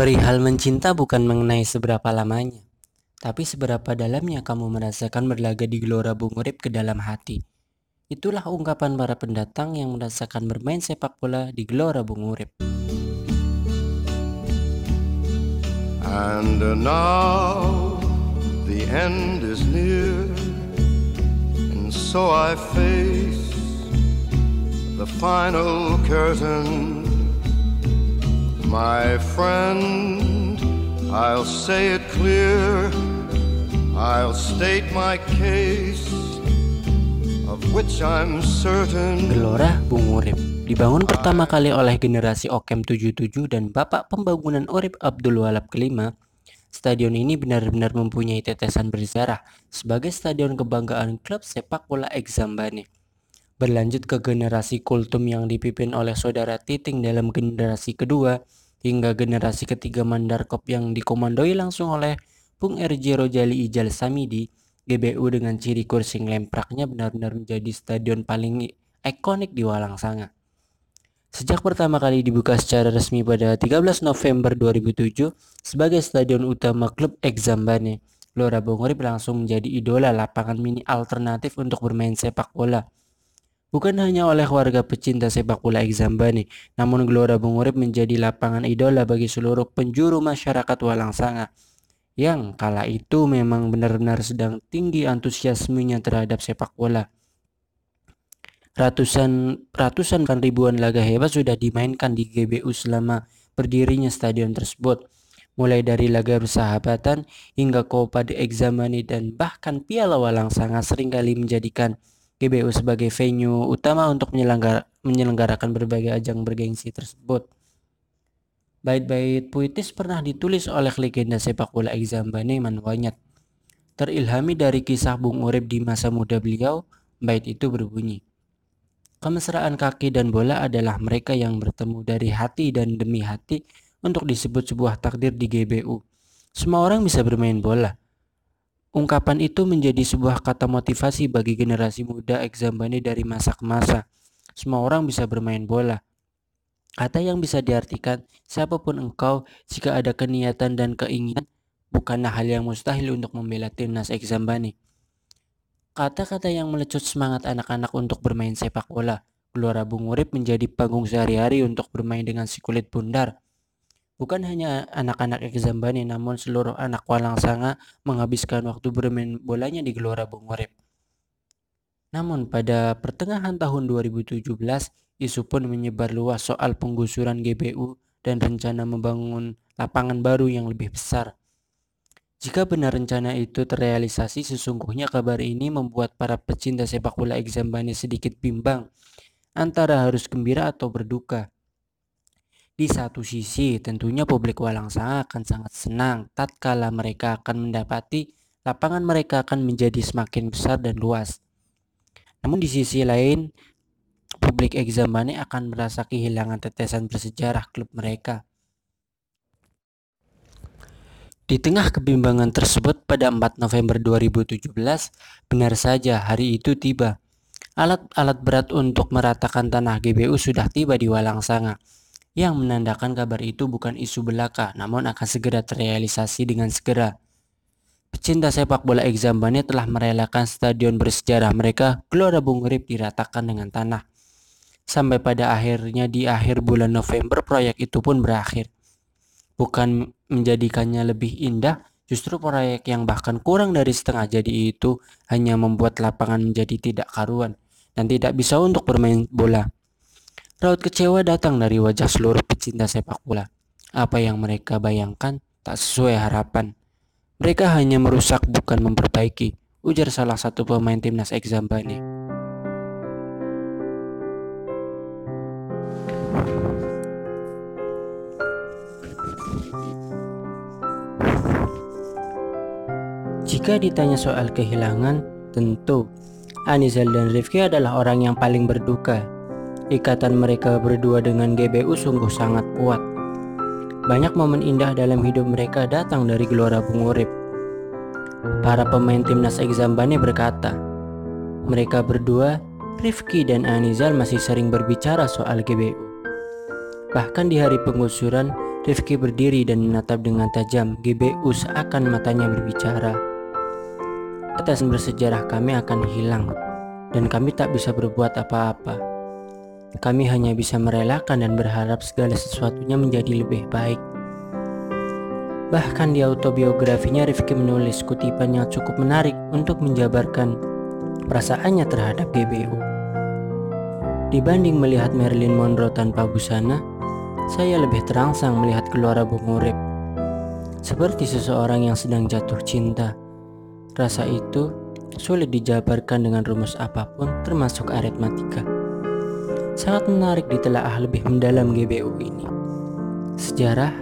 Perihal mencinta bukan mengenai seberapa lamanya, tapi seberapa dalamnya kamu merasakan berlaga di gelora bung urip ke dalam hati. Itulah ungkapan para pendatang yang merasakan bermain sepak bola di gelora bung urip. And now the end is near, and so I face the final curtain. My friend, I'll say it clear, I'll state my case. Gelora Bung Urip dibangun pertama kali oleh generasi Okem 77 dan Bapak Pembangunan Urip Abdul Walab kelima. Stadion ini benar-benar mempunyai tetesan bersejarah sebagai stadion kebanggaan klub sepak bola Exambane. Berlanjut ke generasi kultum yang dipimpin oleh saudara Titing dalam generasi kedua, hingga generasi ketiga Mandarkop yang dikomandoi langsung oleh Bung RJ Rojali Ijal Samidi, GBU dengan ciri kursing lempraknya benar-benar menjadi stadion paling ikonik di Walang Sanga. Sejak pertama kali dibuka secara resmi pada 13 November 2007 sebagai stadion utama klub Exambane, Gelora Bung Urip langsung menjadi idola lapangan mini alternatif untuk bermain sepak bola. Bukan hanya oleh warga pecinta sepak bola Exambani, namun Gelora Bung Urip menjadi lapangan idola bagi seluruh penjuru masyarakat Walang Sanga yang kala itu memang benar-benar sedang tinggi antusiasmenya terhadap sepak bola. Ratusan ratusan kan ribuan laga hebat sudah dimainkan di GBU selama berdirinya stadion tersebut. Mulai dari laga persahabatan hingga Copa de Examani dan bahkan Piala Walang Sanga sering kali menjadikan GBU sebagai venue utama untuk menyelenggara, menyelenggarakan berbagai ajang bergengsi tersebut. Bait-bait puitis pernah ditulis oleh legenda sepak bola Exambane Manwanyat. Terilhami dari kisah Bung Urip di masa muda beliau, bait itu berbunyi. Kemesraan kaki dan bola adalah mereka yang bertemu dari hati dan demi hati untuk disebut sebuah takdir di GBU. Semua orang bisa bermain bola, Ungkapan itu menjadi sebuah kata motivasi bagi generasi muda Exambane dari masa ke masa. Semua orang bisa bermain bola. Kata yang bisa diartikan, siapa pun engkau, jika ada keniatan dan keinginan, bukanlah hal yang mustahil untuk membela timnas Exambane. Kata-kata yang melecut semangat anak-anak untuk bermain sepak bola. Gelora Bung Urip menjadi panggung sehari-hari untuk bermain dengan si kulit bundar. Bukan hanya anak-anak Exambani namun seluruh anak Walang Sanga menghabiskan waktu bermain bolanya di Gelora Bung Urip. Namun pada pertengahan tahun 2017, isu pun menyebar luas soal penggusuran GBU dan rencana membangun lapangan baru yang lebih besar. Jika benar rencana itu terrealisasi, sesungguhnya kabar ini membuat para pecinta sepak bola Exambani sedikit bimbang antara harus gembira atau berduka. Di satu sisi, tentunya publik Walang Sanga akan sangat senang tatkala mereka akan mendapati lapangan mereka akan menjadi semakin besar dan luas. Namun di sisi lain, publik Examane akan merasa kehilangan tetesan bersejarah klub mereka. Di tengah kebimbangan tersebut pada 4 November 2017, benar saja hari itu tiba. Alat-alat berat untuk meratakan tanah GBU sudah tiba di Walang Sanga yang menandakan kabar itu bukan isu belaka, namun akan segera terrealisasi dengan segera. Pecinta sepak bola Exambane telah merelakan stadion bersejarah mereka Gelora Bung Rip diratakan dengan tanah. Sampai pada akhirnya di akhir bulan November proyek itu pun berakhir. Bukan menjadikannya lebih indah, justru proyek yang bahkan kurang dari setengah jadi itu hanya membuat lapangan menjadi tidak karuan dan tidak bisa untuk bermain bola. Raut kecewa datang dari wajah seluruh pecinta sepak bola. Apa yang mereka bayangkan tak sesuai harapan. Mereka hanya merusak bukan memperbaiki, ujar salah satu pemain timnas Exambani. Jika ditanya soal kehilangan, tentu Anizal dan Rifki adalah orang yang paling berduka Ikatan mereka berdua dengan GBU sungguh sangat kuat. Banyak momen indah dalam hidup mereka datang dari Gelora Bung. Para pemain timnas Exambane berkata, mereka berdua, Rifki dan Anizal masih sering berbicara soal GBU. Bahkan di hari penggusuran, Rifki berdiri dan menatap dengan tajam GBU seakan matanya berbicara. Atas bersejarah kami akan hilang dan kami tak bisa berbuat apa-apa. Kami hanya bisa merelakan dan berharap segala sesuatunya menjadi lebih baik. Bahkan di autobiografinya Rifki menulis kutipan yang cukup menarik untuk menjabarkan perasaannya terhadap GBU. Dibanding melihat Marilyn Monroe tanpa busana, saya lebih terangsang melihat Gelora Bung Urip. Seperti seseorang yang sedang jatuh cinta. Rasa itu sulit dijabarkan dengan rumus apa pun termasuk aritmatika. Sangat menarik ditelaah lebih mendalam GBU ini. Sejarah,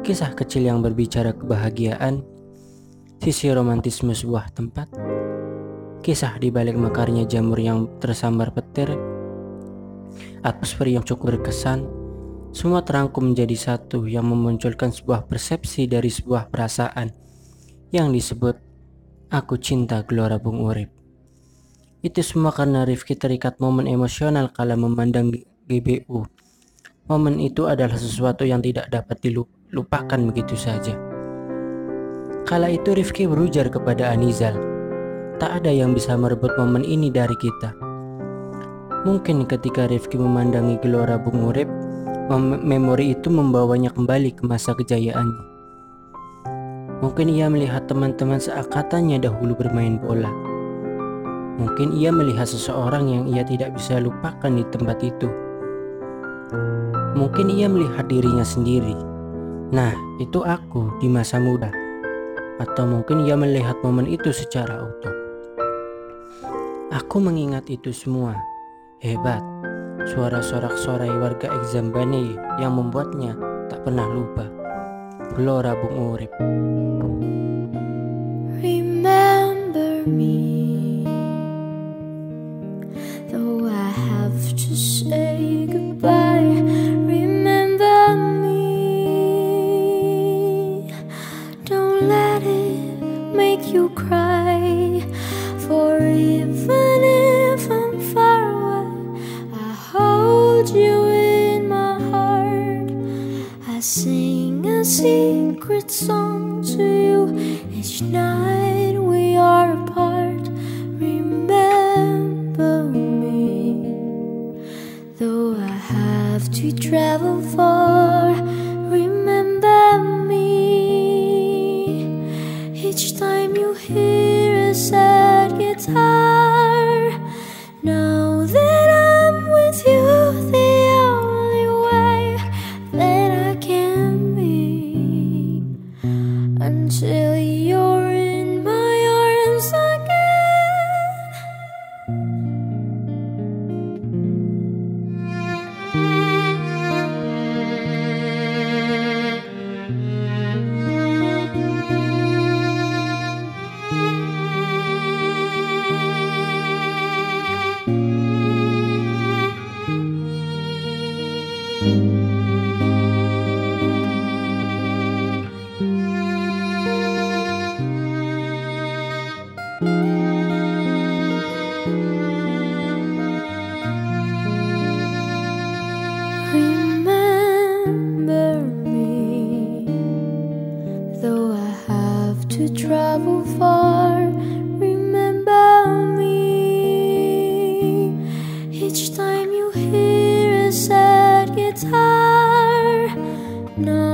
kisah kecil yang berbicara kebahagiaan, sisi romantisme sebuah tempat, kisah di balik mekarnya jamur yang tersambar petir, atmosfer yang cukup berkesan, semua terangkum menjadi satu yang memunculkan sebuah persepsi dari sebuah perasaan yang disebut Aku Cinta Gelora Bung Urip. Itu semua karena Rifki terikat momen emosional kala memandang GBU. Momen itu adalah sesuatu yang tidak dapat dilupakan begitu saja. Kala itu Rifki berujar kepada Anizal, tak ada yang bisa merebut momen ini dari kita. Mungkin ketika Rifki memandangi Gelora Bung Urip, memori itu membawanya kembali ke masa kejayaannya. Mungkin ia melihat teman-teman seangkatannya dahulu bermain bola. Mungkin ia melihat seseorang yang ia tidak bisa lupakan di tempat itu. Mungkin ia melihat dirinya sendiri. Nah, itu aku di masa muda. Atau mungkin ia melihat momen itu secara utuh. Aku mengingat itu semua. Hebat. Suara sorak-sorai warga Exambane yang membuatnya tak pernah lupa. Gelora Bung Urip. Remember me cry For even if I'm far away, I hold you in my heart. I sing a secret song to you each night we are apart. Remember me, though I have to travel far. to travel far, remember me. Each time you hear a sad guitar, no.